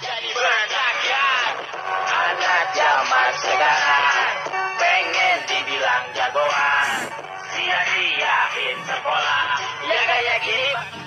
jadi berantakan Anak zaman sekarang. Pengen dibilang jagoan. Sia-siain sekolah. Ya kayak gini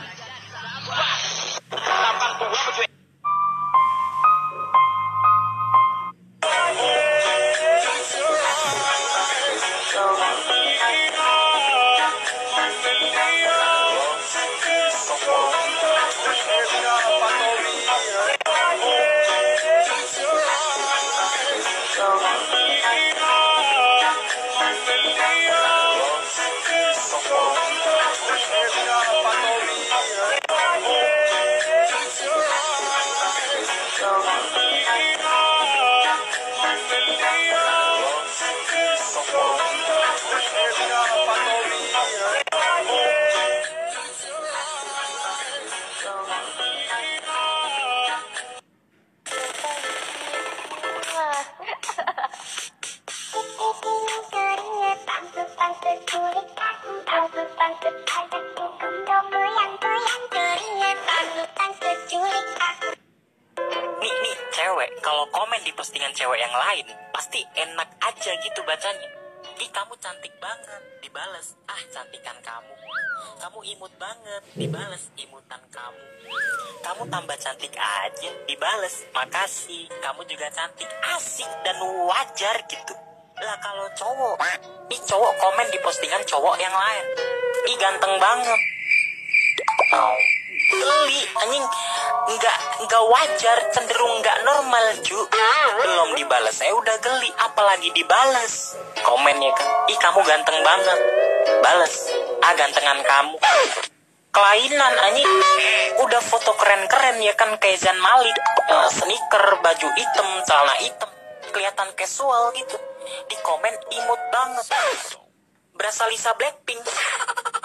kalau komen di postingan cewek yang lain pasti enak aja gitu bacanya. Ih kamu cantik banget dibales. Ah cantikan kamu. Kamu imut banget dibales imutan kamu. Kamu tambah cantik aja dibales. Makasih kamu juga cantik. Asik dan wajar gitu. Lah kalau cowok ih cowok komen di postingan cowok yang lain. Ih ganteng banget. Geli anjing nggak nggak wajar cenderung nggak normal ju. Belum dibales saya udah geli apalagi dibales. Komen ya kan ih kamu ganteng banget. Bales ah gantengan kamu. Kelainan anjing. Udah foto keren-keren ya kan kayak Zain Malik. Eh, sneaker baju hitam celana hitam. Kelihatan casual gitu. Di komen imut banget. Berasa Lisa Blackpink